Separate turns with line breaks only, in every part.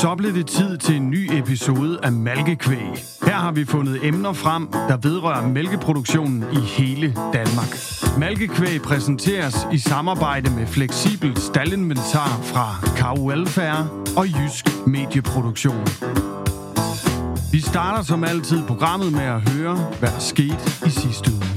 Så blev det tid til en ny episode af Malkekvæg. Her har vi fundet emner frem, der vedrører mælkeproduktionen i hele Danmark. Malkekvæg præsenteres i samarbejde med fleksibel staldinventar fra Cow Welfare og Jysk Medieproduktion. Vi starter som altid programmet med at høre, hvad der skete i sidste uge.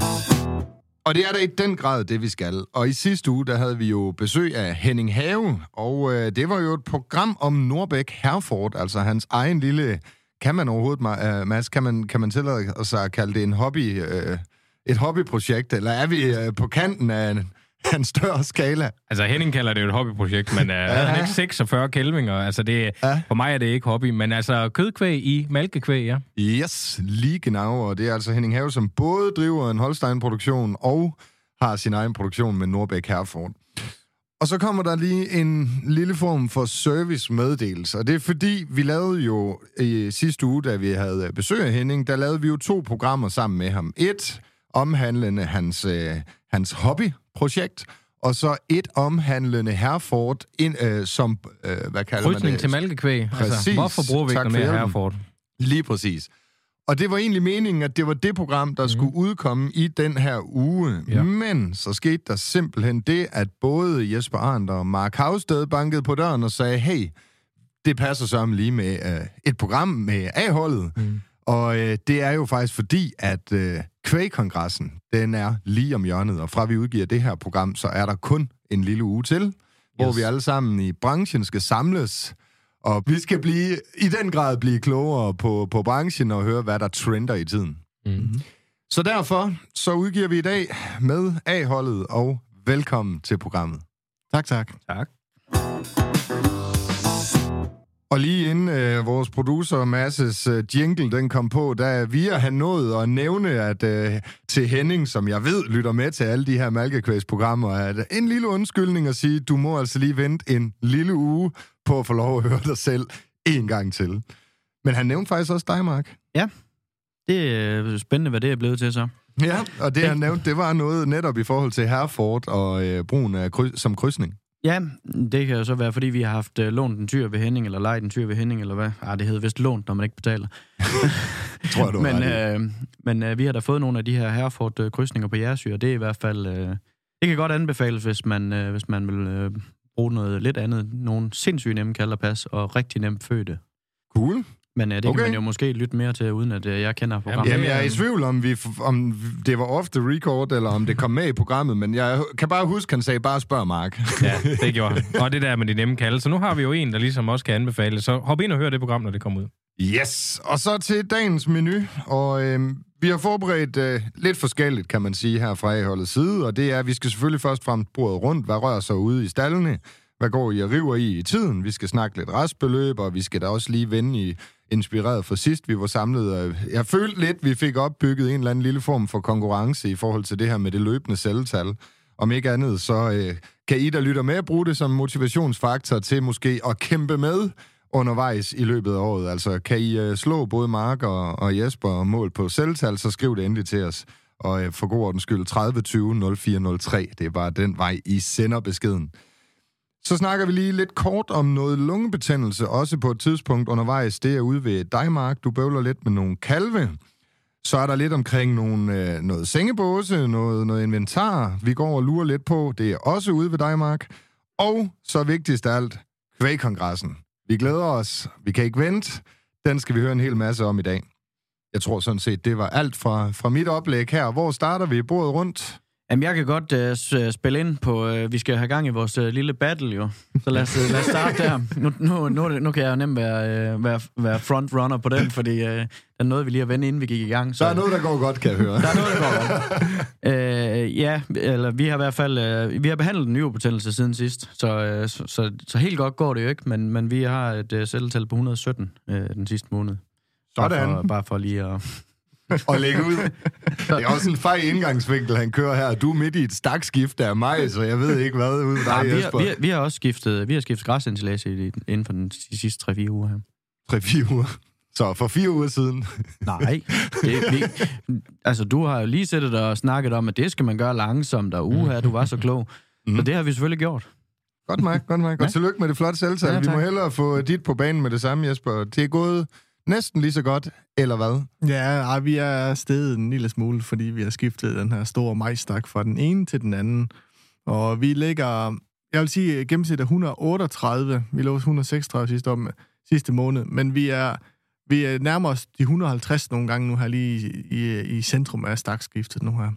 Og det er da i den grad det, vi skal. Og i sidste uge, der havde vi jo besøg af Henning Have, og øh, det var jo et program om Norbæk Herford, altså hans egen lille... Kan man overhovedet, uh, Mads, kan man, kan man tillade sig at kalde det en hobby, øh, et hobbyprojekt, eller er vi øh, på kanten af en, en større skala?
Altså Henning kalder det jo et hobbyprojekt, men uh, ja. han ikke 46 kælvinger. Altså det, ja. for mig er det ikke hobby, men altså kødkvæg i malkekvæg, ja.
Yes, lige genau, og det er altså Henning Have, som både driver en Holstein-produktion og har sin egen produktion med Norbæk Herford. Og så kommer der lige en lille form for service-meddelelse, og det er fordi, vi lavede jo i sidste uge, da vi havde besøg af Henning, der lavede vi jo to programmer sammen med ham. Et omhandlende hans, øh, hans hobbyprojekt, og så et omhandlende Herford, ind, øh, som, øh, hvad kalder
Krydsning
man det?
til malkekvæg.
Præcis.
Altså, hvorfor bruger vi ikke mere. Herford?
Lige præcis. Og det var egentlig meningen, at det var det program, der mm. skulle udkomme i den her uge. Ja. Men så skete der simpelthen det, at både Jesper Arndt og Mark Havsted bankede på døren og sagde, hey, det passer sammen lige med øh, et program med A-holdet. Mm. Og øh, det er jo faktisk fordi, at øh, Kvægkongressen, den er lige om hjørnet. Og fra vi udgiver det her program, så er der kun en lille uge til, yes. hvor vi alle sammen i branchen skal samles. Og vi skal blive, i den grad blive klogere på, på branchen og høre, hvad der trender i tiden.
Mm.
Så derfor så udgiver vi i dag med A-holdet, og velkommen til programmet. Tak, tak.
Tak.
Og lige inden øh, vores producer Masses øh, jingle den kom på, der er vi have nået at nævne at øh, til Henning, som jeg ved lytter med til alle de her malkekvægsprogrammer, at en lille undskyldning at sige, du må altså lige vente en lille uge på at få lov at høre dig selv en gang til. Men han nævnte faktisk også dig, Mark.
Det er spændende, hvad det er blevet til så.
Ja, og det han nævnte, det var noget netop i forhold til Herford og øh, brugen af kry- som krydsning.
Ja, det kan jo så være, fordi vi har haft uh, lånt en tyr ved Henning, eller lejet en tyr ved Henning, eller hvad? Ah, det hedder vist lånt, når man ikke betaler.
Tror jeg, du
men øh, men øh, vi har da fået nogle af de her Herford-krydsninger på Jersø, og det er i hvert fald... Øh, det kan godt anbefales, hvis man, øh, hvis man vil øh, bruge noget lidt andet. Nogle sindssygt nemme kalderpas, og rigtig nemt fødte.
Cool.
Men øh, det
Okay.
kan man jo måske lytte mere til, uden at øh, jeg kender programmet.
Jamen, jeg er i tvivl om, vi, om det var off the record, eller om det kom med i programmet, men jeg kan bare huske, han sagde, bare spørg Mark.
Ja, det gjorde han. Og det der med de nemme kalde. Så nu har vi jo en, der ligesom også kan anbefale. Så hop ind og hør det program, når det kommer ud.
Yes, og så til dagens menu, og øh, vi har forberedt øh, lidt forskelligt, kan man sige, her fra A-holdets side, og det er, at vi skal selvfølgelig først frem bordet rundt, hvad rører sig ude i stallene, hvad går I og river i i tiden, vi skal snakke lidt restbeløb, og vi skal da også lige vende i inspireret for sidst, vi var samlet. Jeg følte lidt, vi fik opbygget en eller anden lille form for konkurrence i forhold til det her med det løbende celletal. Om ikke andet, så øh, kan I, der lytter med, bruge det som motivationsfaktor til måske at kæmpe med undervejs i løbet af året. Altså, kan I øh, slå både Mark og, og Jesper og mål på selvtal, så skriv det endelig til os. Og øh, for god ordens skyld, 30 20 0403. Det er bare den vej, I sender beskeden. Så snakker vi lige lidt kort om noget lungebetændelse, også på et tidspunkt undervejs. Det er ude ved dig, Mark. Du bøvler lidt med nogle kalve. Så er der lidt omkring nogle, øh, noget sengebåse, noget, noget inventar, vi går og lurer lidt på. Det er også ude ved dig, Mark. Og så vigtigst af alt, kvægkongressen. Vi glæder os. Vi kan ikke vente. Den skal vi høre en hel masse om i dag. Jeg tror sådan set, det var alt fra, fra mit oplæg her. Hvor starter vi bordet rundt?
Jamen, jeg kan godt uh, s- spille ind på, uh, vi skal have gang i vores uh, lille battle, jo. Så lad os, uh, lad os starte der. Nu, nu, nu, nu kan jeg jo nemt være, uh, være, være frontrunner på den, fordi uh, der er noget, vi lige har vendt, inden vi gik i gang. Så,
Der er noget, der går godt, kan jeg høre.
der er noget, der går godt. uh, ja, eller vi har i hvert fald, uh, vi har behandlet den nye betændelse siden sidst, så, uh, så, så, så helt godt går det jo ikke, men, men vi har et uh, celletal på 117 uh, den sidste måned. Bare
Sådan.
for, bare for lige at...
og lægge ud. Det er også en fej indgangsvinkel, han kører her. Du er midt i et stakskift af mig, så jeg ved ikke hvad ude ved
Ja, vi,
Jesper.
har, vi, har, vi har også skiftet, vi har skiftet græsindtilage i- inden for den, de sidste 3-4 uger her.
3-4 uger. Så for fire uger siden.
Nej. Det, vi, altså, du har jo lige sættet dig og snakket om, at det skal man gøre langsomt, og uha, du var så klog. Mm. Så det har vi selvfølgelig gjort.
Godt Mike, godt Mike. Og
Ja.
tillykke med det flotte selvtal.
Ja,
Vi må hellere få dit på banen med det samme, Jesper. Det er gået næsten lige så godt, eller hvad?
Ja, ej, vi er steget en lille smule, fordi vi har skiftet den her store majstak fra den ene til den anden. Og vi ligger, jeg vil sige, gennemsnit er 138. Vi lå 136 sidste, om, sidste måned, men vi er, vi er nærmere os de 150 nogle gange nu her lige i, i, i centrum af stakskiftet nu her.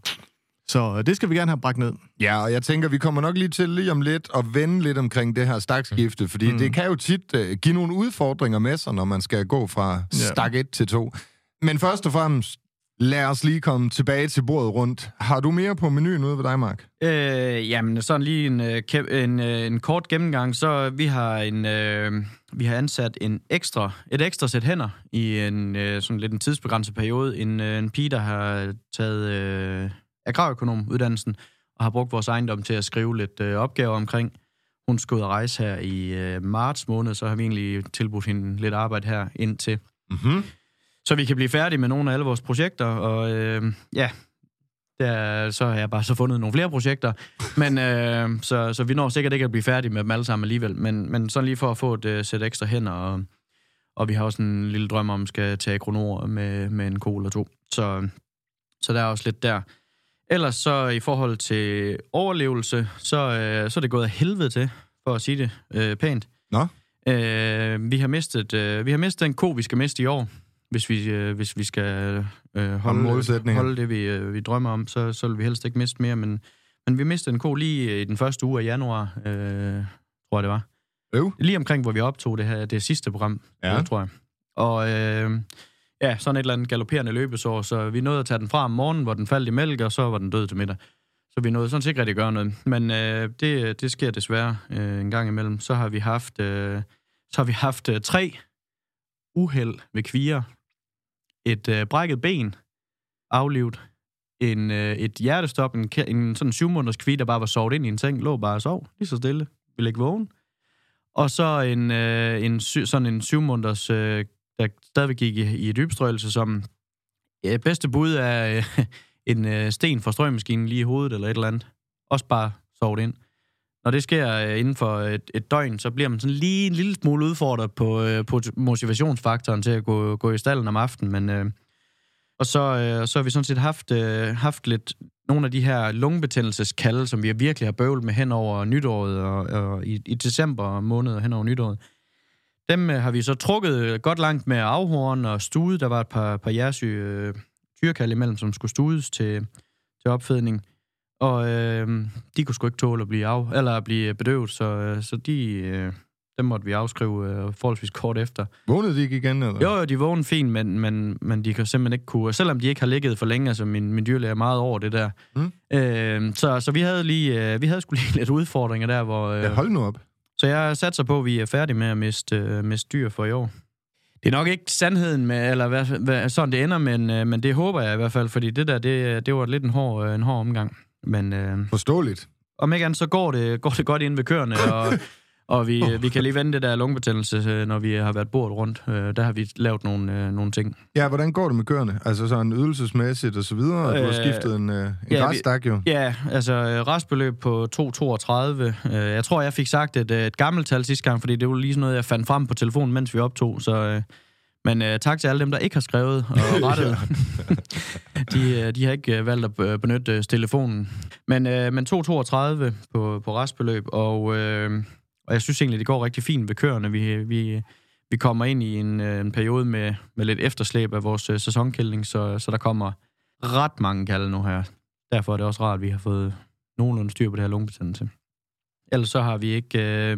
Så det skal vi gerne have bragt ned.
Ja, og jeg tænker, vi kommer nok lige til lige om lidt at vende lidt omkring det her stakskifte, fordi mm. det kan jo tit uh, give nogle udfordringer med sig, når man skal gå fra stak 1 til 2. Men først og fremmest, lad os lige komme tilbage til bordet rundt. Har du mere på menuen ude ved dig, Mark?
Øh, jamen, sådan lige en, øh, en, øh, en kort gennemgang. Så vi har en øh, vi har ansat en ekstra, et ekstra sæt hænder i en øh, sådan lidt en tidsbegrænset periode. En, øh, en pige, der har taget øh, agrarøkonomuddannelsen og har brugt vores ejendom til at skrive lidt øh, opgaver omkring. Hun skal ud og rejse her i øh, marts måned, så har vi egentlig tilbudt hende lidt arbejde her indtil.
Mhm.
Så vi kan blive færdige med nogle af alle vores projekter, og øh, ja, der, så har jeg bare så fundet nogle flere projekter. Men, øh, så, så vi når sikkert ikke at blive færdige med dem alle sammen alligevel. Men, men sådan lige for at få et uh, sæt ekstra hænder, og, og vi har også en lille drøm om, at skal tage kronor med, med en ko eller to. Så, så der er også lidt der. Ellers så i forhold til overlevelse, så, øh, så er det gået af helvede til, for at sige det øh, pænt.
Nå.
Øh, vi, har mistet, øh, vi har mistet en ko, vi skal miste i år, hvis vi, øh, hvis vi skal øh, holde, holde det, vi, øh, vi drømmer om, så, så vil vi helst ikke miste mere. Men, men vi mistede en ko lige i den første uge af januar, øh, tror jeg det var.
Øv.
Lige omkring, hvor vi optog det her, det sidste program,
ja.
tror jeg. Og øh, ja, sådan et eller andet galopperende løbesår, så vi nåede at tage den fra om morgenen, hvor den faldt i mælk, og så var den død til middag. Så vi nåede sådan set ikke rigtig at gøre noget. Men øh, det, det sker desværre øh, en gang imellem. Så har vi haft, øh, så har vi haft øh, tre uheld ved kvier. Et øh, brækket ben, aflivet. En, øh, et hjertestop, en, en sådan syv måneders kvie, der bare var sovet ind i en seng, lå bare og sov, lige så stille, ville ikke vågen. Og så en, øh, en sy- sådan en syv måneders, øh, der stadigvæk gik i, i dybstrøgelse, som ja, bedste bud er øh, en øh, sten fra strømmaskinen lige i hovedet eller et eller andet. Også bare sovet ind. Når det sker øh, inden for et, et døgn, så bliver man sådan lige en lille smule udfordret på, øh, på motivationsfaktoren til at gå, gå i stallen om aftenen. Men, øh, og så, øh, så har vi sådan set haft, øh, haft lidt nogle af de her lungebetændelseskalde, som vi virkelig har bøvlet med hen over nytåret og, og i, i december måned hen over nytåret. Dem øh, har vi så trukket godt langt med afhorn og stude. Der var et par, par jersyge øh, tyrekald imellem, som skulle studes til, til opfedning. Og øh, de kunne sgu ikke tåle at blive, af, eller at blive bedøvet, så, øh, så de, øh, dem måtte vi afskrive øh, forholdsvis kort efter.
Vågnede de ikke igen, eller?
Jo, jo, de vågnede fint, men, men, men de kan simpelthen ikke kunne... Selvom de ikke har ligget for længe, altså min, min dyrlæge er meget over det der.
Mm.
Øh, så, så vi havde lige... Øh, vi havde sgu lige lidt udfordringer der, hvor... Øh,
Ja, hold nu op.
så jeg satser på, at vi er færdige med at miste, øh, miste dyr for i år. Det er nok ikke sandheden med, eller hvad, hvad, sådan det ender, men, øh, men det håber jeg i hvert fald, fordi det der, det, det var lidt en hård, øh, en hård omgang. Men øh,
Forståeligt.
om ikke andet, så går det, går det godt ind ved køerne, og, og vi, vi kan lige vende det der lungebetændelse, øh, når vi har været bordet rundt. Øh, der har vi lavet nogle, øh, nogle ting.
Ja, hvordan går det med køerne? Altså sådan ydelsesmæssigt og så videre. Øh, du har skiftet en, en
ja,
græsstak jo.
Ja, altså restbeløb på 2,32. Øh, Jeg tror, jeg fik sagt et, et gammelt tal sidste gang, fordi det var lige sådan noget, jeg fandt frem på telefonen, mens vi optog. Så, men øh, tak til alle dem, der ikke har skrevet og rettet. de, de har ikke øh, valgt at benytte øh, telefonen. Men, øh, men 2,32 på, på restbeløb, og, øh, og jeg synes egentlig, det går rigtig fint ved køerne. Vi, vi, vi kommer ind i en, øh, en periode med, med lidt efterslæb af vores øh, sæsonkældning, så, så der kommer ret mange kalde nu her. Derfor er det også rart, at vi har fået nogenlunde styr på det her lungebetændelse. Ellers så har vi ikke... Øh,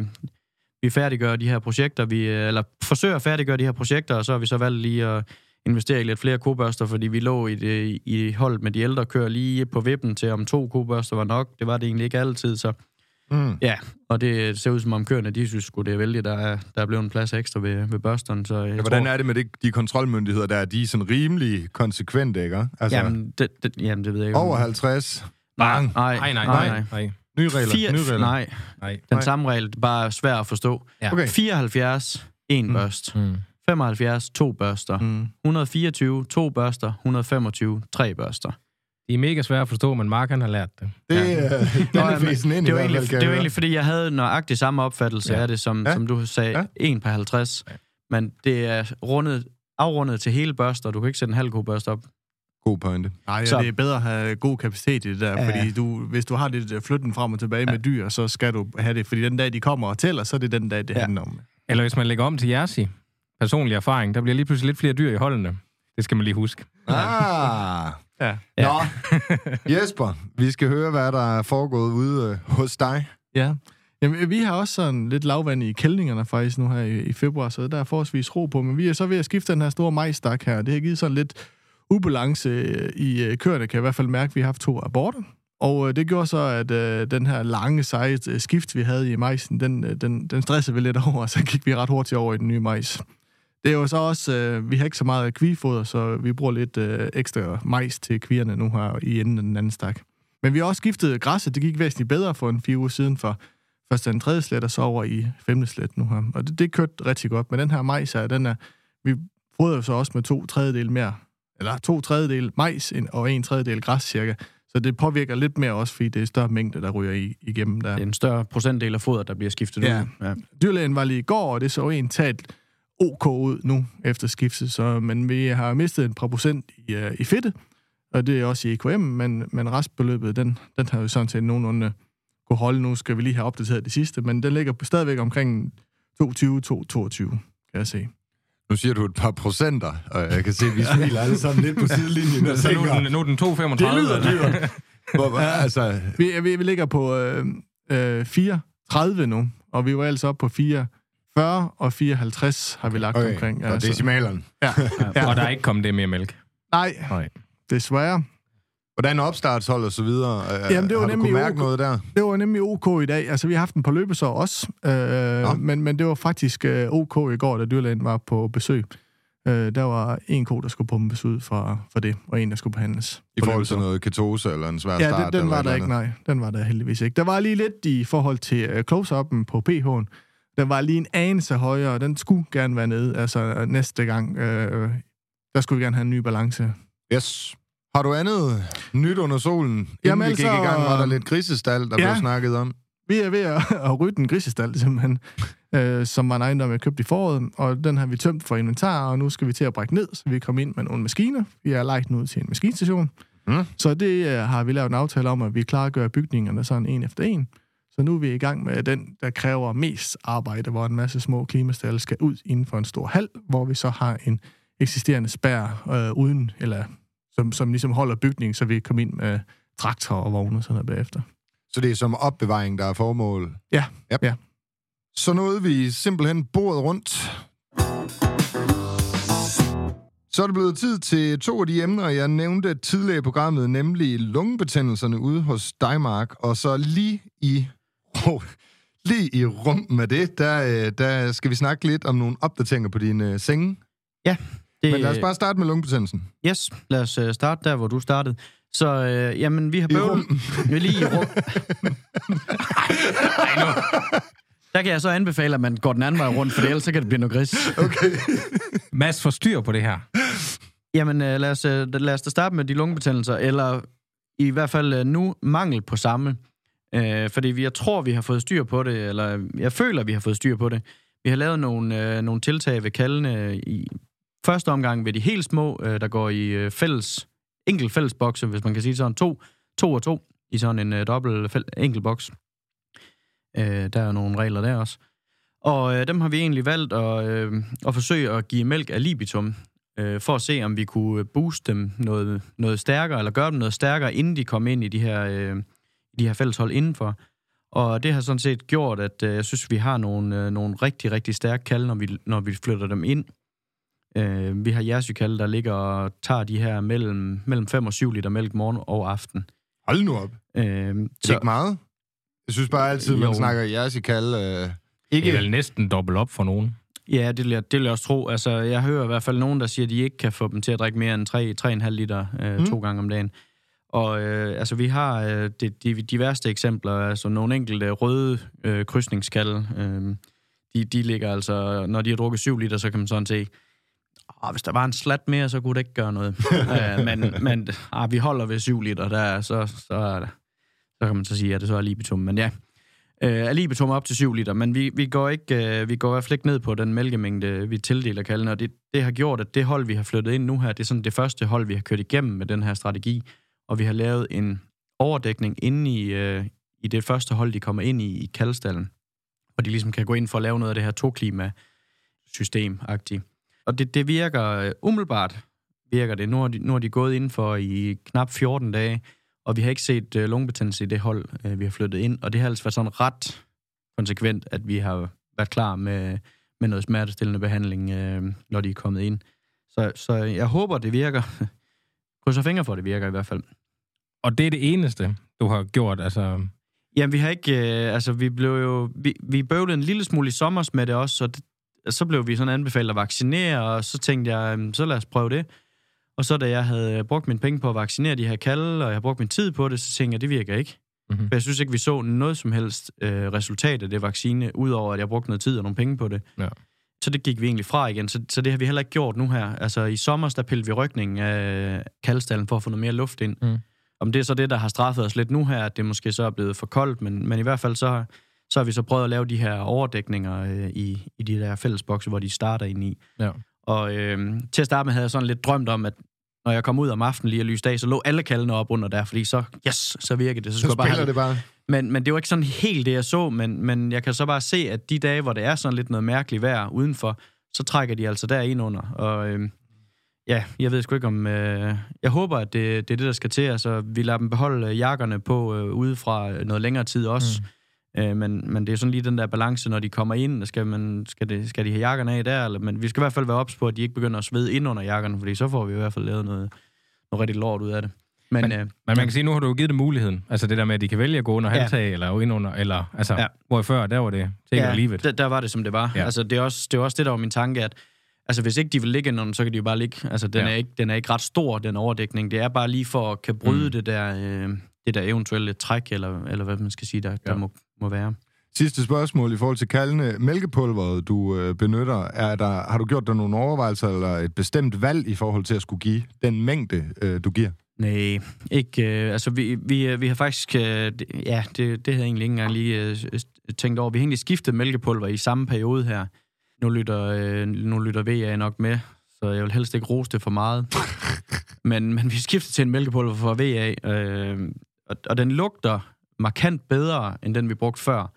vi færdiggør de her projekter, vi, øh, eller forsøger at færdiggøre de her projekter, og så har vi så valgt lige at investere i lidt flere kobørster, fordi vi lå i, det, i holdet med de ældre kører lige på vippen til, om to kobørster var nok. Det var det egentlig ikke altid, så
Mm.
ja. Og det ser ud som om køerne, de synes sgu, det er vældigt, der er, der er blevet en plads ekstra ved, ved børsterne. Så jeg
Ja, hvordan
tror,
er det med det, de kontrolmyndigheder der? De er sådan rimelig konsekvente, ikke? Altså,
Jamen det, det, jamen, det ved jeg ikke.
over 50.
Nej,
Bang.
nej,
Nej, nej,
nej.
nej. nej.
Nye regler.
Fire,
nye regler.
nej,
nej.
den
Nej.
samme regel, bare svært at forstå.
Ja.
Okay.
74, en
Mm.
børst.
Mm.
75, to børster.
Mm.
124, to børster. 125, tre børster.
De er mega svære at forstå, men Mark han har lært det.
Det,
Ja.
øh,
Nå,
er
men
ind
det var egentlig, det var egentlig, fordi jeg havde nøjagtigt samme opfattelse
Ja.
af det, som,
Ja.
som du sagde,
Ja.
ja. 1 per 50. Ja. Men det er rundet, afrundet til hele børster. Du kan ikke sætte en halv ko børst op.
God pointe.
Nej, ja,
Så-
det er bedre at have god kapacitet i det der,
Ja.
fordi du, hvis du har det der flytten frem og tilbage ja. med dyr, så skal du have det, fordi den dag, de kommer og tæller, så er det den dag, det ja. Handler om.
Eller hvis man lægger om til Jersey, personlig erfaring, der bliver lige pludselig lidt flere dyr i holdene. Det skal man lige huske.
Ah.
Ja.
Nå, Jesper, vi skal høre, hvad der er foregået ude øh, hos dig.
Ja. Jamen, vi har også sådan lidt lavvand i kældningerne faktisk nu her i, i februar, så der er forholdsvis ro på, men vi er så ved at skifte den her store majstak her. Det har givet sådan lidt ubalance øh, i øh, køerne, kan jeg i hvert fald mærke, at vi har haft to aborter. Og øh, det gjorde så, at øh, den her lange, seje øh, skift, vi havde i majsen, den, øh, den, den stressede vi lidt over, og så gik vi ret hurtigt over i den nye majs. Det er jo så også, øh, vi har ikke så meget kvifoder, så vi bruger lidt øh, ekstra majs til kvierne nu her i enden af den anden stak. Men vi har også skiftet græsset. Det gik væsentligt bedre for en fire uger siden, for først den tredje slet, og så over i femte slet nu her. Og det, det kørte rigtig godt. Men den her majs her, den er, vi fodrer jo så også med to tredjedel mere, eller to tredjedel majs og en tredjedel græs cirka. Så det påvirker lidt mere også, fordi det er større mængde, der ryger i, igennem der.
Det er en større procentdel af foder, der bliver skiftet
Ja.
ud. Ja.
Dyrlægen var lige i går, og det så en talt OK ud nu efter skiftet, så, men vi har mistet en par procent i, uh, i fedte, og det er også i EKM, men, men restbeløbet, den, den har jo sådan set nogenlunde kunne holde. Nu skal vi lige have opdateret det sidste, men den ligger på- stadigvæk omkring 22-22, kan jeg se.
Nu siger du et par procenter, og jeg kan se, at vi smiler alle sammen lidt på sidelinjen. og
Så nu er den, nu er den 2,35.
det lyder dyrt. Hvor, altså,
Vi, vi, vi ligger på øh, øh, 4,30 nu, og vi var altså oppe på 4,40 og 4,50 har vi lagt
okay,
omkring.
og decimalerne.
ja. ja.
Og der er ikke kommet det mere mælk.
Nej,
Nej.
desværre.
Hvordan opstartshold og så videre? Øh,
Jamen, det var
har du
nemlig
kunne mærke
OK.
noget der?
Det var nemlig OK i dag. Altså, vi har haft den på løbesår også, øh, men, men det var faktisk øh, OK i går, da dyrlægen var på besøg. Øh, der var en ko, der skulle pumpes ud for, for det, og en, der skulle behandles.
I forhold til noget ketose eller en svær
Ja,
start?
den, den
eller
var der ikke, nej. Den var der heldigvis ikke. Der var lige lidt i forhold til uh, close-up'en på PH'en. Den var lige en anelse højere, og den skulle gerne være nede. Altså næste gang, øh, der skulle vi gerne have en ny balance.
Yes. Har du andet nyt under solen? Inden
Jamen
vi gik
altså,
i gang, var der lidt grisestal, der
ja.
blev snakket om.
Vi er ved at, at rydde en grisestald, simpelthen, øh, som var en ejendom, jeg købte i foråret, og den har vi tømt for inventar, og nu skal vi til at brække ned, så vi kommer ind med nogle maskiner. Vi har lagt den ud til en maskinstation.
Mm.
Så det øh, har vi lavet en aftale om, at vi gøre bygningerne sådan en efter en. Så nu er vi i gang med den, der kræver mest arbejde, hvor en masse små klimastalle skal ud inden for en stor hal, hvor vi så har en eksisterende spær øh, uden, eller som, som ligesom holder bygningen, så vi kan komme ind med traktor og vogne og sådan noget bagefter.
Så det er som opbevaring, der er formål?
Ja,
Yep.
ja.
Så nåede vi simpelthen bordet rundt. Så er det blevet tid til to af de emner, jeg nævnte tidligere i programmet, nemlig lungebetændelserne ude hos dig, Mark. Og så lige i, oh, lige i rum med det, der, øh, der skal vi snakke lidt om nogle opdateringer på dine øh, senge.
Det,
Men lad os bare starte med lungebetændelsen.
Yes, lad os øh, starte der, hvor du startede. Så, øh, jamen, vi har
I
bøvlet... Ja, lige i rum. Der kan jeg så anbefale, at man går den anden vej rundt, for ellers så kan det blive noget gris.
Okay.
Mads får styr på det her.
Jamen, øh, lad, os, øh, lad os da starte med de lungebetændelser, eller i hvert fald øh, nu mangel på samme. Øh, fordi vi, jeg tror, vi har fået styr på det, eller jeg føler, vi har fået styr på det. Vi har lavet nogle, øh, nogle tiltag ved kaldene i første omgang ved de helt små, øh, der går i øh, fælles, enkelt fælles bokse, hvis man kan sige sådan, to, to og to, i sådan en øh, dobbelt fæl- enkelt boks. Øh, der er nogle regler der også. Og øh, dem har vi egentlig valgt at, øh, at forsøge at give mælk af libitum, øh, for at se, om vi kunne booste dem noget, noget stærkere, eller gøre dem noget stærkere, inden de kom ind i de her, øh, i de her fælleshold indenfor. Og det har sådan set gjort, at øh, jeg synes, vi har nogle, øh, nogle rigtig, rigtig stærke kalde, når vi, når vi flytter dem ind. Øh, vi har jerseykalde, der ligger og tager de her mellem, mellem 5 og 7 liter mælk morgen og aften.
Hold nu op.
Øh,
Er det ikke meget? Jeg synes bare altid, man
Jo.
snakker jeres i kalde. Øh,
Det
ikke
er vel næsten dobbelt op for nogen.
Ja, det vil, jeg, det vil jeg også tro. Altså, jeg hører i hvert fald nogen, der siger, at de ikke kan få dem til at drikke mere end 3, 3,5 liter øh,
Mm.
mm. to gange om dagen. Og øh, altså, vi har øh, de, de, de værste eksempler, altså nogle enkelte røde øh, krydsningskalde. Øh, de, de ligger altså, når de har drukket 7 liter, så kan man sådan se, Oh, hvis der var en slat mere, så kunne det ikke gøre noget. uh, men men ah, vi holder ved 7 liter, der, så, så, er så kan man så sige, at det så er libitum. Men ja, uh, libitum op til 7 liter, men vi, vi, går ikke, uh, vi går i hvert fald ikke ned på den mælkemængde, vi tildeler kalden, og det, det har gjort, at det hold, vi har flyttet ind nu her, det er sådan det første hold, vi har kørt igennem med den her strategi, og vi har lavet en overdækning inde i, øh, i det første hold, de kommer ind i, i kaldstallen, og de ligesom kan gå ind for at lave noget af det her to-klima-system-agtigt. Og det, det virker øh, umiddelbart, virker det. Nu har, de, nu har de gået ind for i knap 14 dage, og vi har ikke set øh, lungebetændelse i det hold, øh, vi har flyttet ind, og det har altså været sådan ret konsekvent, at vi har været klar med, med noget smertestillende behandling, øh, når de er kommet ind. Så, så jeg håber, det virker. Krydser fingre for, at det virker i hvert fald.
Og det er det eneste, du har gjort, altså...
Jamen, vi har ikke... Øh, altså, vi blev jo... Vi, vi bøvlede en lille smule i sommer med det også, og det, så blev vi sådan anbefalet at vaccinere, og så tænkte jeg, så lad os prøve det. Og så da jeg havde brugt mine penge på at vaccinere de her kalde, og jeg har brugt min tid på det, så tænkte jeg, det virker ikke. Mm-hmm. For jeg synes ikke, vi så noget som helst øh, resultat af det vaccine, udover at jeg brugte noget tid og nogle penge på det. Ja. Så det gik vi egentlig fra igen. Så, så det har vi heller ikke gjort nu her. Altså i sommer, der pillede vi rykningen af kaldstallen for at få noget mere luft ind. Mm. Om det er så det, der har straffet os lidt nu her, at det måske så er blevet for koldt, men, men i hvert fald så, så har vi så prøvet at lave de her overdækninger øh, i, i de der fællesbokse, hvor de starter ind i. Ja. Og øh, til at starte med havde jeg sådan lidt drømt om, at når jeg kom ud om aftenen lige og lyste af, så lå alle kaldene op under der, fordi så, yes, så virkede det.
Så, så spiller bare det bare.
Men, men det var ikke sådan helt det, jeg så, men, men jeg kan så bare se, at de dage, hvor det er sådan lidt noget mærkeligt vejr udenfor, så trækker de altså der ind under. Og øh, Ja, jeg ved sgu ikke om... Øh, jeg håber, at det, det er det, der skal til. Altså, vi lader dem beholde jakkerne på øh, udefra noget længere tid også. Mm. Øh, men, men det er sådan lige den der balance, når de kommer ind. Skal, man, skal, det, skal de have jakkerne af der? Eller, men vi skal i hvert fald være ops på, at de ikke begynder at svede ind under jakkerne, fordi så får vi i hvert fald lavet noget, noget rigtig lort ud af det.
Men, men, øh, men man kan sige, nu har du jo givet dem muligheden. Altså det der med, at de kan vælge at gå under ja. halvtag, eller ind under, eller, altså, ja. hvor før, der var det take ja, livet.
Der, der var det, som det var. Ja. Altså det er, også, det er også det, der var min tanke, at Altså, hvis ikke de vil ligge under så kan de jo bare ligge. Altså, den, ja. er ikke, den er ikke ret stor, den overdækning. Det er bare lige for at kan bryde mm. det der, øh, det der eventuelle træk, eller, eller hvad man skal sige, der, ja. der må, må være.
Sidste spørgsmål i forhold til kaldende mælkepulveret, du øh, benytter. Er der, har du gjort dig nogle overvejelser eller et bestemt valg i forhold til at skulle give den mængde, øh, du giver?
Nej, ikke. Øh, altså, vi, vi, øh, vi har faktisk... Øh, ja, det, det havde jeg egentlig ikke engang lige øh, tænkt over. Vi har egentlig skiftet mælkepulver i samme periode her. Nu lytter, øh, nu lytter VA nok med, så jeg vil helst ikke rose det for meget. men, men vi skifter til en mælkepulver fra VA, øh, og, og den lugter markant bedre, end den vi brugte før.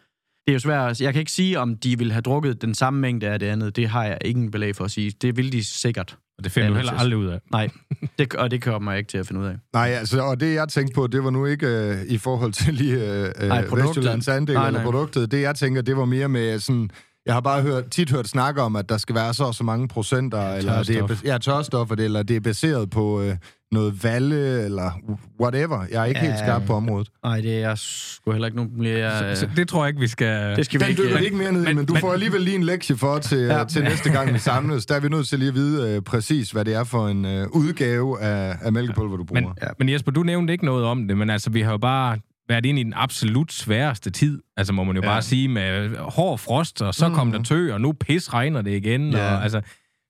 Det er jo svært. Jeg kan ikke sige, om de ville have drukket den samme mængde af det andet. Det har jeg ingen belæg for at sige. Det vil de sikkert.
Og det finder du heller aldrig ud af.
Nej, det, og det kommer jeg ikke til at finde ud af.
Nej, altså, og det jeg tænkte på, det var nu ikke øh, i forhold til lige øh, nej, Vestjyllands andel nej, nej. eller produktet. Det jeg tænker, det var mere med sådan jeg har bare hørt, tit hørt snakke om, at der skal være så og så mange procenter, ja, eller det er, ja, tørstoffer, eller det er baseret på øh, noget valge, eller whatever. Jeg er ikke ja, helt skarp på området.
Nej, det er sgu heller ikke nogen...
Jeg, så, så, det tror jeg ikke, vi skal...
Det skal vi Den ikke, dykker ikke mere ned i, men, men du men, får alligevel lige en lektie for til, ja. til næste gang, vi samles. Der er vi nødt til lige at vide øh, præcis, hvad det er for en øh, udgave af, af mælkepulver, du bruger.
Men, ja. men Jesper, du nævnte ikke noget om det, men altså, vi har jo bare været ind i den absolut sværeste tid, altså må man jo ja. bare sige, med hård frost, og så mm. kom der tø, og nu pis regner det igen, ja. og altså...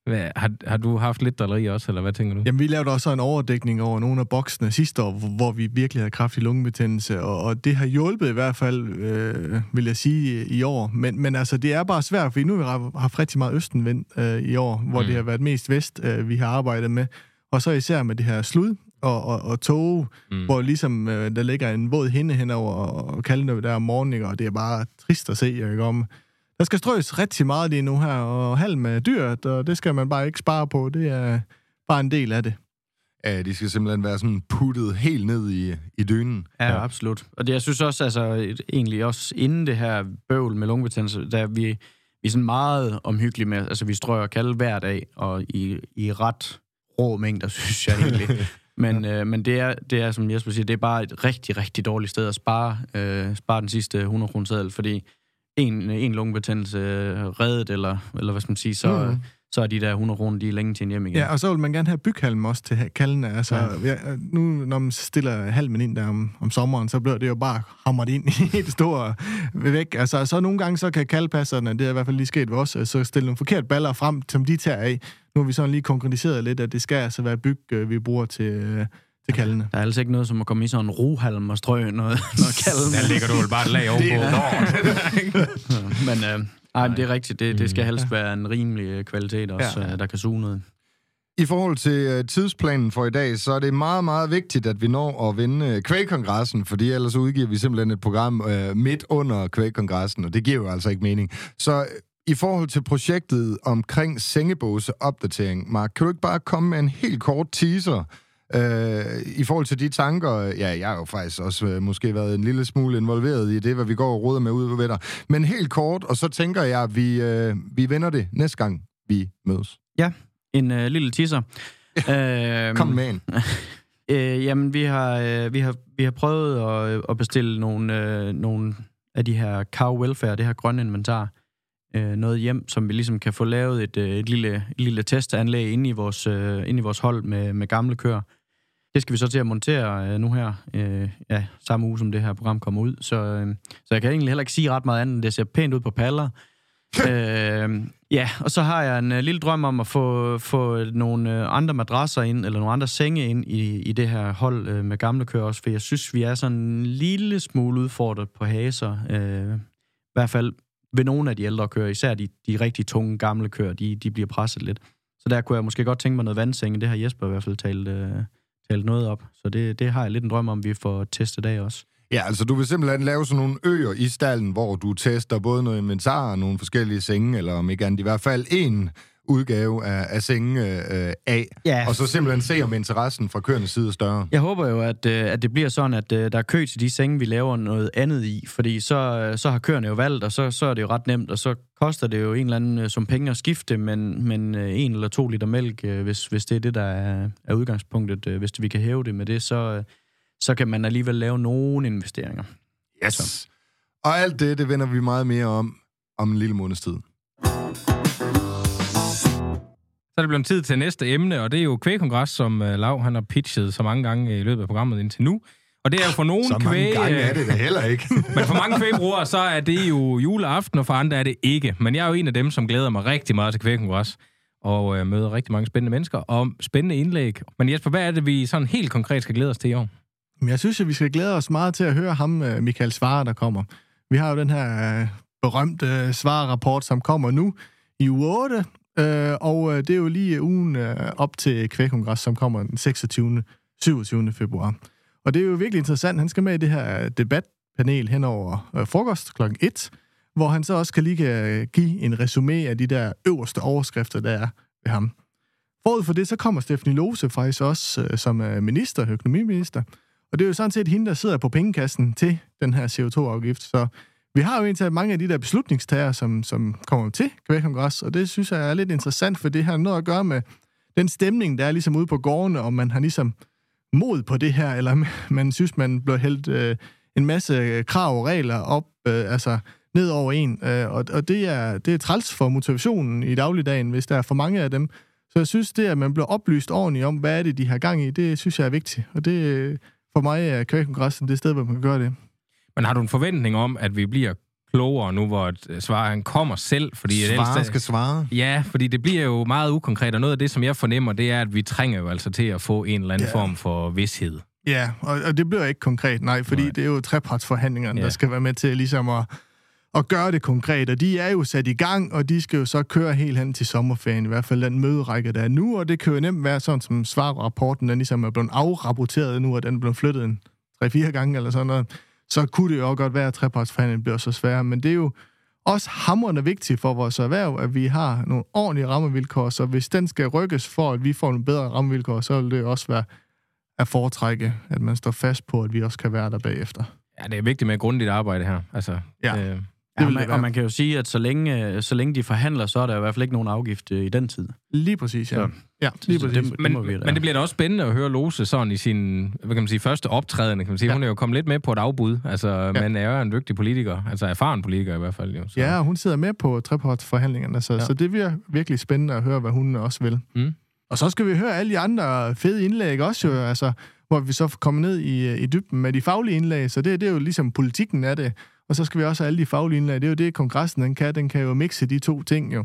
Hvad, har, har du haft lidt drilleri også, eller hvad tænker du?
Jamen, vi lavede også en overdækning over nogle af boksene sidste år, hvor vi virkelig havde kraftig lungebetændelse, og, og det har hjulpet i hvert fald, øh, vil jeg sige, i år. Men, men altså, det er bare svært, for nu har vi haft rigtig meget østenvind øh, i år, hvor mm. det har været mest vest, øh, vi har arbejdet med. Og så især med det her slud, og, og, og tog, mm. hvor ligesom øh, der ligger en våd hende henover og, og kalde der om morgenen, og det er bare trist at se, ikke om. Der skal strøs rigtig meget lige nu her, og halm er dyrt, og det skal man bare ikke spare på. Det er bare en del af det.
Ja, de skal simpelthen være sådan puttet helt ned i, i dynen.
Ja, ja, absolut. Og det, jeg synes også, altså, egentlig også inden det her bøvl med lungebetændelse, der vi, vi er sådan meget omhyggelige med, altså vi strøger kalde hver dag, og i, i ret rå mængder, synes jeg egentlig. Men, ja. øh, men det, er, det er, som Jesper siger, det er bare et rigtig, rigtig dårligt sted at spare, øh, spare den sidste 100 kroner seddel, fordi en, en lungebetændelse reddet, eller, eller hvad skal man sige, så, mm. så er de der 100 kroner, de er længe til hjem igen.
Ja, og så vil man gerne have byghalm også til kaldene. Altså, ja. Ja, nu, når man stiller halmen ind der om, om sommeren, så bliver det jo bare hamret ind i et stort væk. Altså, så nogle gange så kan kaldpasserne, det er i hvert fald lige sket ved os, så stille nogle forkerte baller frem, som de tager af. Nu har vi sådan lige konkretiseret lidt, at det skal altså være byg, øh, vi bruger til, øh, til kaldene.
Der er altså ikke noget som at komme i sådan en rohalm og strø noget, noget kalden.
Der ligger du vel bare et lag over på.
men øh, ej, men det er rigtigt. Det, det skal helst være en rimelig øh, kvalitet også, ja. der kan suge noget.
I forhold til tidsplanen for i dag, så er det meget, meget vigtigt, at vi når at vinde kvægkongressen, fordi ellers udgiver vi simpelthen et program uh, midt under kvægkongressen, og det giver jo altså ikke mening. Så i forhold til projektet omkring sengebåse opdatering, Mark, kan du ikke bare komme med en helt kort teaser uh, i forhold til de tanker? Ja, jeg har jo faktisk også uh, måske været en lille smule involveret i det, hvad vi går og råder med ud ved dig. Men helt kort, og så tænker jeg, at vi, uh, vi vender det næste gang, vi mødes.
Ja, en øh, lille teaser.
øhm, Kom med en.
øh, jamen, vi har, øh, vi, har, vi har prøvet at, at bestille nogle, øh, nogle af de her cow welfare, det her grønne inventar, øh, noget hjem, som vi ligesom kan få lavet et, øh, et lille, et lille testanlæg inde i vores, øh, inde i vores hold med, med gamle køer. Det skal vi så til at montere øh, nu her, øh, ja, samme uge som det her program kommer ud. Så, øh, så jeg kan egentlig heller ikke sige ret meget andet. Det ser pænt ud på paller. øh, ja, og så har jeg en uh, lille drøm om at få, få nogle uh, andre madrasser ind, eller nogle andre senge ind i, i det her hold uh, med gamle køer også, for jeg synes, vi er sådan en lille smule udfordret på haser. Uh, I hvert fald ved nogle af de ældre køer, især de, de rigtig tunge gamle køer, de, de bliver presset lidt. Så der kunne jeg måske godt tænke mig noget vandsenge. Det har Jesper i hvert fald talt, øh, talt noget op. Så det, det har jeg lidt en drøm om, vi får testet af også.
Ja, altså du vil simpelthen lave sådan nogle øer i stallen, hvor du tester både noget inventar og nogle forskellige senge, eller om ikke andet i hvert fald en udgave af, af senge øh, af, ja. og så simpelthen se, om interessen fra køernes side er større.
Jeg håber jo, at, øh, at det bliver sådan, at øh, der er kø til de senge, vi laver noget andet i, fordi så, øh, så har køerne jo valgt, og så, så er det jo ret nemt, og så koster det jo en eller anden som penge at skifte, men, men en eller to liter mælk, hvis, hvis det er det, der er, er udgangspunktet, hvis vi kan hæve det med det, så så kan man alligevel lave nogle investeringer.
Yes. Så. Og alt det, det vender vi meget mere om om en lille måneds tid.
Er det blevet tid til næste emne, og det er jo kvægkongres, som uh, Lav han har pitchet så mange gange i løbet af programmet indtil nu. Og det er jo for nogle
så
kvæg...
Så mange gange er det da heller ikke.
men for mange kvægbrugere, så er det jo juleaften, og for andre er det ikke. Men jeg er jo en af dem, som glæder mig rigtig meget til kvægkongres og øh, møder rigtig mange spændende mennesker og spændende indlæg. Men Jesper, hvad er det, vi sådan helt konkret skal glæde os til i år?
Men jeg synes, at vi skal glæde os meget til at høre ham, øh, Michael Svare, der kommer. Vi har jo den her øh, berømte Svare-rapport, som kommer nu i uge 8, øh, og øh, det er jo lige øh, ugen øh, op til kvægkongressen, som kommer den 26. 27. februar. Og det er jo virkelig interessant. Han skal med i det her debatpanel hen over frokost kl. 1, hvor han så også kan lige give en resume af de der øverste overskrifter, der er ved ham. Forud for det, så kommer Stephanie Lose faktisk også som minister, økonomiminister, og det er jo sådan set hende, der sidder på pengekassen til den her CO2-afgift. Så vi har jo egentlig mange af de der beslutningstager, som, som kommer til kvægkongress, og det synes jeg er lidt interessant, for det har noget at gøre med den stemning, der er ligesom ude på gårdene, om man har ligesom mod på det her, eller man synes, man bliver hældt øh, en masse øh, krav og regler op, øh, altså ned over en, øh, og, og det, er, det er træls for motivationen i dagligdagen, hvis der er for mange af dem. Så jeg synes, det, at man bliver oplyst ordentligt om, hvad er det, de har gang i, det synes jeg er vigtigt, og det, øh, for mig er kvægkongressen det sted, hvor man kan gøre det.
Men har du en forventning om, at vi bliver klogere nu, hvor svaren kommer selv?
Fordi Svare skal svare?
Ja, fordi det bliver jo meget ukonkret, og noget af det, som jeg fornemmer, det er, at vi trænger jo altså til at få en eller anden ja. form for vidshed.
Ja, og, og det bliver ikke konkret, nej, fordi nej. det er jo trepartsforhandlingerne, ja. der skal være med til ligesom at, at gøre det konkret, og de er jo sat i gang, og de skal jo så køre helt hen til sommerferien, i hvert fald den møderække, der er nu, og det kan jo nemt være sådan, som svarrapporten, den ligesom er blevet afrapporteret nu, og den er blevet flyttet en 3-4 gange eller sådan noget, så kunne det jo også godt være, at trepartsforhandlingen bliver så svær, men det er jo også hammerende vigtigt for vores erhverv, at vi har nogle ordentlige rammevilkår, så hvis den skal rykkes for, at vi får nogle bedre rammevilkår, så vil det også være at foretrække, at man står fast på, at vi også kan være der bagefter.
Ja, det er vigtigt med grundigt arbejde her. Altså,
ja. Øh, Ja, man, og man kan jo sige, at så længe, så længe de forhandler, så er der i hvert fald ikke nogen afgift øh, i den tid.
Lige præcis, ja. Så,
ja lige præcis. Det,
men, det vi men det bliver da også spændende at høre Lose sådan i sin hvad kan man sige, første optræden. Kan man sige. Ja. Hun er jo kommet lidt med på et afbud. Altså, ja. Men er jo en dygtig politiker. Altså erfaren politiker i hvert fald. Jo,
så. Ja, hun sidder med på trepartsforhandlingerne, så, ja. så det bliver virkelig spændende at høre, hvad hun også vil. Mm. Og så skal vi høre alle de andre fede indlæg også jo, altså, hvor vi så kommer ned i, i dybden med de faglige indlæg. Så det, det er jo ligesom politikken af det. Og så skal vi også have alle de faglige indlæg. Det er jo det, kongressen den kan. Den kan jo mixe de to ting jo.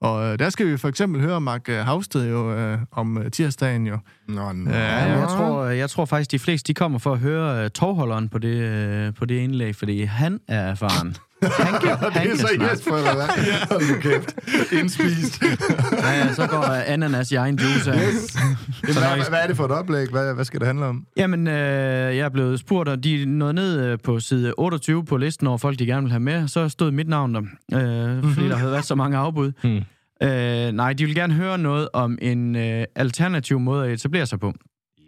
Og øh, der skal vi for eksempel høre Mark øh, Havsted jo øh, om øh, tirsdagen jo.
Nå, nå.
Ja, jeg tror, jeg tror faktisk, de fleste de kommer for at høre uh, tovholderen på det, uh, på det indlæg, fordi han er erfaren. Han kan, han
det er så
snakke.
Jesper, eller hvad? Hold nu kæft. Indspist.
Ja, ja, så går uh, ananas i egen juice af.
Yes. Jamen, hvad, hvad er det for et oplæg? Hvad, hvad skal det handle om?
Jamen, øh, jeg er blevet spurgt, og de nåede ned øh, på side 28 på listen over folk, de gerne vil have med. Så stod mit navn der, øh, mm-hmm. fordi der havde været så mange afbud.
Hmm.
Øh, nej, de vil gerne høre noget om en øh, alternativ måde at etablere sig på.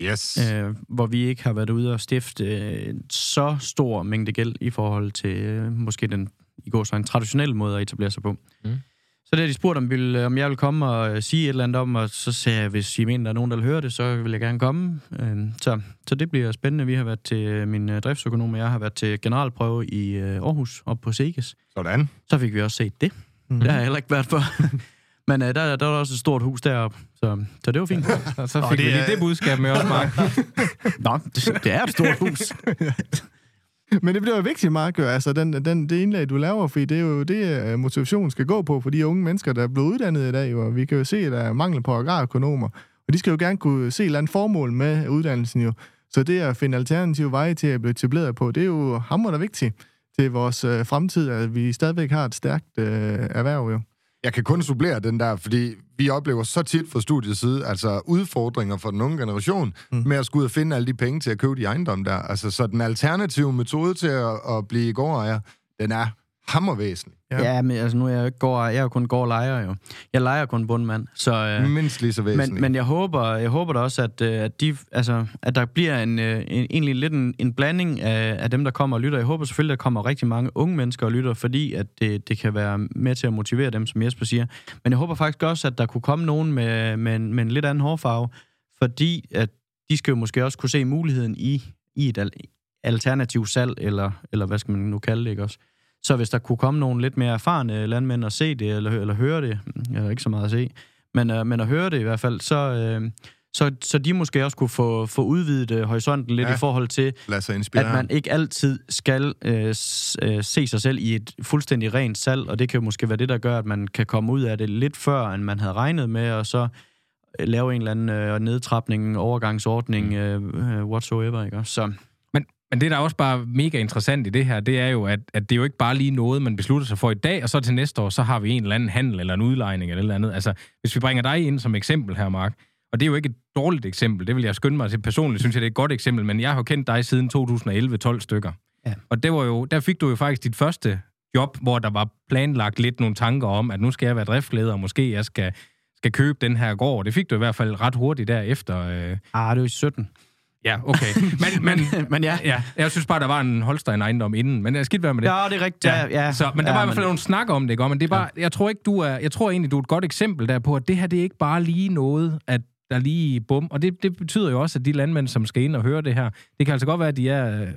Yes.
øh, hvor vi ikke har været ude og stifte øh, en så stor mængde gæld i forhold til øh, måske den i går så en traditionel måde at etablere sig på.
Mm.
Så det har de spurgt, om, vil, om jeg vil komme og øh, sige et eller andet om, og så sagde jeg, hvis I mener, der er nogen, der vil høre det, så vil jeg gerne komme. Øh, så, så det bliver spændende. Vi har været til, øh, min driftsøkonom og jeg har været til generalprøve i øh, Aarhus, op på Seges.
Sådan.
Så fik vi også set det. Mm. Det har jeg heller ikke været for. Men øh, der, der var også et stort hus deroppe, så, så det var fint.
Så
Nå,
fik
det
vi lige
er-
det budskab med også, Mark.
Nå, det, det er et stort hus.
Men det bliver jo vigtigt, Mark, jo. altså den, den, det indlæg, du laver, fordi det er jo det, øh, motivationen skal gå på for de unge mennesker, der er blevet uddannet i dag, jo. og vi kan jo se, at der er mangel på agrarøkonomer, og de skal jo gerne kunne se et eller andet formål med uddannelsen jo. Så det at finde alternative veje til at blive etableret på, det er jo hammerende vigtigt til vores øh, fremtid, at vi stadigvæk har et stærkt øh, erhverv jo.
Jeg kan kun supplere den der, fordi vi oplever så tit fra studiets side, altså udfordringer for den unge generation, mm. med at skulle ud og finde alle de penge til at købe de ejendomme der. Altså, så den alternative metode til at, at blive gårdejer, den er hammervæsentlig.
Ja.
Ja, ja men altså, nu er jeg gård, jeg er jo kun gårdlejer jo. Jeg leger kun bundmand, så... Øh,
Mindst lige så væsentlig.
men, men jeg håber, jeg håber da også, at, øh, at, de, altså, at der bliver en, øh, en, egentlig lidt en, en blanding af, af dem, der kommer og lytter. Jeg håber selvfølgelig, at der kommer rigtig mange unge mennesker og lytter, fordi at det, det kan være med til at motivere dem, som Jesper siger. Men jeg håber faktisk også, at der kunne komme nogen med, med, en, med en lidt anden hårfarve, fordi at de skal jo måske også kunne se muligheden i, i et al- alternativ salg, eller, eller hvad skal man nu kalde det, ikke også? Så hvis der kunne komme nogle lidt mere erfarne landmænd og se det, eller, eller høre det, eller ikke så meget at se, men, øh, men at høre det i hvert fald, så, øh, så, så de måske også kunne få, få udvidet øh, horisonten lidt
Ja.
i forhold til, at man ikke altid skal øh, s, øh, se sig selv i et fuldstændig rent salg, og det kan jo måske være det, der gør, at man kan komme ud af det lidt før, end man havde regnet med, og så øh, lave en eller anden øh, nedtrapning, overgangsordning, øh, øh, whatsoever, ikke? Så
Men, det, der er også bare mega interessant i det her, det er jo, at, at det er jo ikke bare lige noget, man beslutter sig for i dag, og så til næste år, så har vi en eller anden handel eller en udlejning eller et eller andet. Altså, hvis vi bringer dig ind som eksempel her, Mark, og det er jo ikke et dårligt eksempel, det vil jeg skynde mig til. Personligt synes jeg, det er et godt eksempel, men jeg har jo kendt dig siden 2011-12 stykker.
Ja.
Og det var jo, der fik du jo faktisk dit første job, hvor der var planlagt lidt nogle tanker om, at nu skal jeg være driftleder, og måske jeg skal, skal købe den her gård. Det fik du i hvert fald ret hurtigt derefter. Øh.
ah, det jo i 17.
Ja, okay. Men, men,
men ja.
ja, jeg synes bare, der var en Holstein-ejendom inden, men jeg skidt være med det.
Ja, det er rigtigt. Ja, ja.
Så, men der
ja,
var i hvert fald nogle snak om det, ikke? Men det er bare, jeg tror ikke, du er, jeg tror egentlig, du er et godt eksempel der på, at det her, det er ikke bare lige noget, at der lige bum. Og det, det betyder jo også, at de landmænd, som skal ind og høre det her, det kan altså godt være, at de er øh,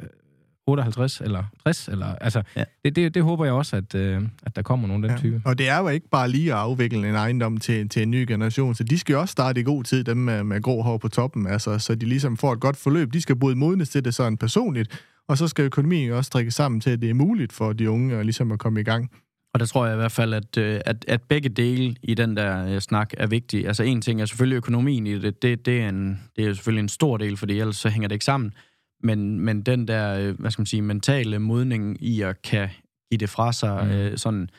58 eller 60, eller, altså, ja. Det, det, det håber jeg også, at, øh, at der kommer nogle af den
Ja.
type.
Og det er jo ikke bare lige at afvikle en ejendom til, til en ny generation, så de skal jo også starte i god tid, dem med, med grå hår på toppen, altså, så de ligesom får et godt forløb. De skal både modnes til det sådan personligt, og så skal økonomien også strikke sammen til, at det er muligt for de unge at, ligesom at komme i gang.
Og der tror jeg i hvert fald, at, øh, at, at begge dele i den der øh, snak er vigtige. Altså en ting er selvfølgelig økonomien i det. Det, det, er, en, det er selvfølgelig en stor del, fordi ellers så hænger det ikke sammen. Men, men den der, øh, hvad skal man sige, mentale modning i at kan give det fra sig,
Mm.
øh, sådan,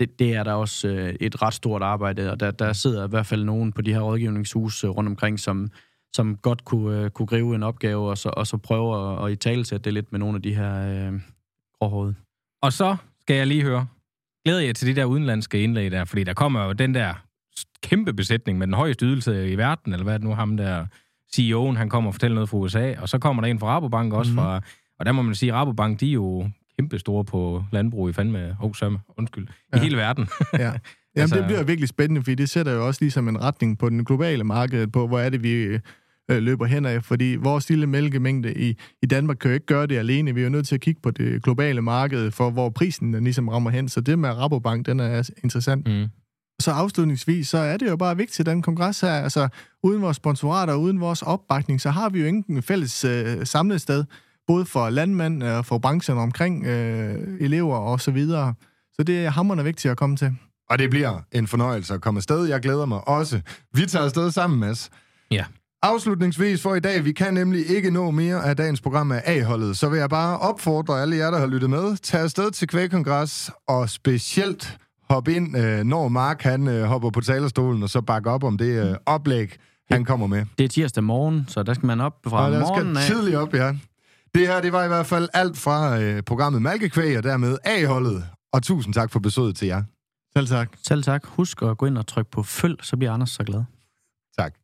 det, det er der også øh, et ret stort arbejde, og der, der sidder i hvert fald nogen på de her rådgivningshus øh, rundt omkring, som, som godt kunne, øh, kunne gribe en opgave, og så, og så prøve at, at i talesætte det lidt med nogle af de her øh, gråhårede.
Og så skal jeg lige høre, glæder jeg til de der udenlandske indlæg der, fordi der kommer jo den der kæmpe besætning med den højeste ydelse i verden, eller hvad er det nu ham der CEO'en, han kommer og fortæller noget fra USA, og så kommer der en fra Rabobank også mm-hmm. fra, og der må man sige, at Rabobank, de er jo kæmpe store på landbrug i fandme, oh, sømme, undskyld, ja. I hele verden.
Ja. Jamen, altså... det bliver virkelig spændende, fordi det sætter jo også ligesom en retning på den globale marked på, hvor er det, vi øh, løber hen af. Fordi vores lille mælkemængde i, i Danmark kan jo ikke gøre det alene. Vi er jo nødt til at kigge på det globale marked, for hvor prisen den ligesom rammer hen. Så det med Rabobank, den er interessant.
Mm.
Så afslutningsvis, så er det jo bare vigtigt, den kongres her, altså uden vores sponsorater, uden vores opbakning, så har vi jo ingen fælles øh, samlet sted, både for landmænd og for branchen omkring øh, elever og så videre. Så det er hammerende vigtigt at komme til.
Og det bliver en fornøjelse at komme afsted. Jeg glæder mig også. Vi tager afsted sammen, Mads.
Ja.
Afslutningsvis for i dag, vi kan nemlig ikke nå mere af dagens program af A-holdet, så vil jeg bare opfordre alle jer, der har lyttet med, tag afsted til Kvægkongres, og specielt hop ind, øh, når Mark han øh, hopper på talerstolen, og så bakke op om det øh, oplæg, han kommer med.
Det er tirsdag morgen, så der skal man op fra
Og der
morgenen
skal
af.
tidligt op, ja. Det her, det var i hvert fald alt fra øh, programmet Malkekvæg, og dermed A-holdet. Og tusind tak for besøget til jer.
Selv tak.
Selv tak. Husk at gå ind og trykke på følg, så bliver Anders så glad.
Tak.